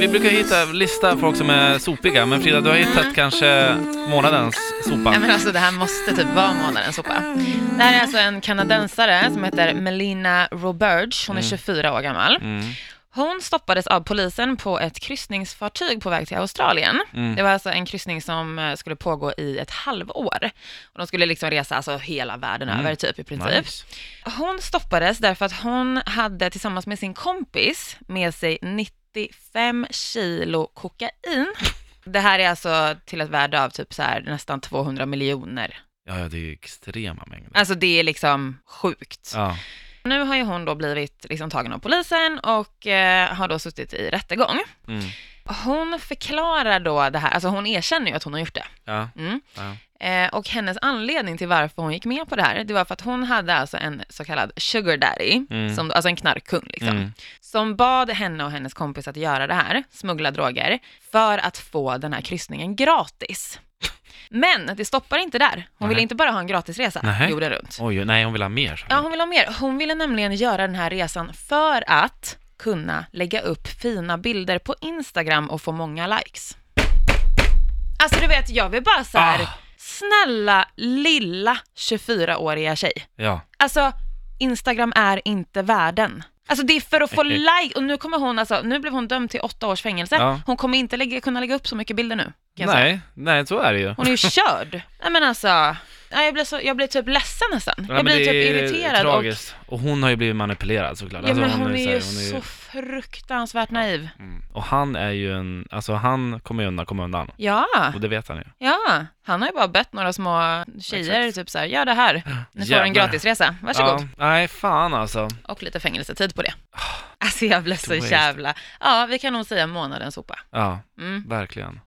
Vi brukar hitta, lista folk som är sopiga, men Frida, du har hittat kanske månadens sopa. Ja, men alltså, det här måste typ vara månadens sopa. Det här är alltså en kanadensare som heter Melina Roberge. Hon är 24 år gammal. Mm. Hon stoppades av polisen på ett kryssningsfartyg på väg till Australien. Mm. Det var alltså en kryssning som eh, skulle pågå i ett halvår. Och de skulle liksom resa alltså hela världen Mm. över typ i princip. Nice. Hon stoppades därför att hon hade tillsammans med sin kompis med sig 95 kilo kokain. Det här är alltså till ett värde av typ så här nästan 200 miljoner. Ja, ja, det är ju extrema mängder. Alltså det är liksom sjukt. Ja. Nu har ju hon då blivit liksom tagen av polisen och eh, har då suttit i rättegång. Mm. Hon förklarar då det här, alltså hon erkänner ju att hon har gjort det. Ja. Mm. Ja. Eh, och hennes anledning till varför hon gick med på det här, det var för att hon hade alltså en så kallad sugar daddy, Mm. som, alltså en knarkkung liksom, Mm. som bad henne och hennes kompis att göra det här, smuggla droger, för att få den här kryssningen gratis. Men det stoppar inte där. Hon ville Nej. inte bara ha en gratisresa Nej. jorden runt. Oj, nej, hon vill ha mer. Ja, hon vill ha mer. Hon ville nämligen göra den här resan för att kunna lägga upp fina bilder på Instagram och få många likes. Alltså du vet, jag vill bara så här, Ah. snälla lilla 24-åriga tjej. Ja. Alltså, Instagram är inte världen. Alltså det är för att få like, och nu kommer hon alltså, nu blev hon dömd till åtta års fängelse. Ja. Hon kommer inte lägga, kunna lägga upp så mycket bilder nu. säga. Nej, nej, så är det ju. Hon är ju körd. Nej men alltså, nej, jag blir, så, jag blir typ ledsen nästan. Ja, jag det typ är irriterad och tragiskt. Och hon har ju blivit manipulerad såklart. Ja, Alltså, men hon är ju så här, så fruktansvärt naiv. Mm. Och han är ju en, alltså han kommer ju undan, kommer undan. Ja, Och det vet han ju. ja. Han har ju bara bett några små tjejer, Exakt. typ så här, gör det här. Ni får en gratisresa, varsågod. Ja, nej, fan alltså. Och lite fängelsetid på det. Alltså jag blev så jävla... Ja, vi kan nog säga månadens sopa. Ja, Mm. verkligen.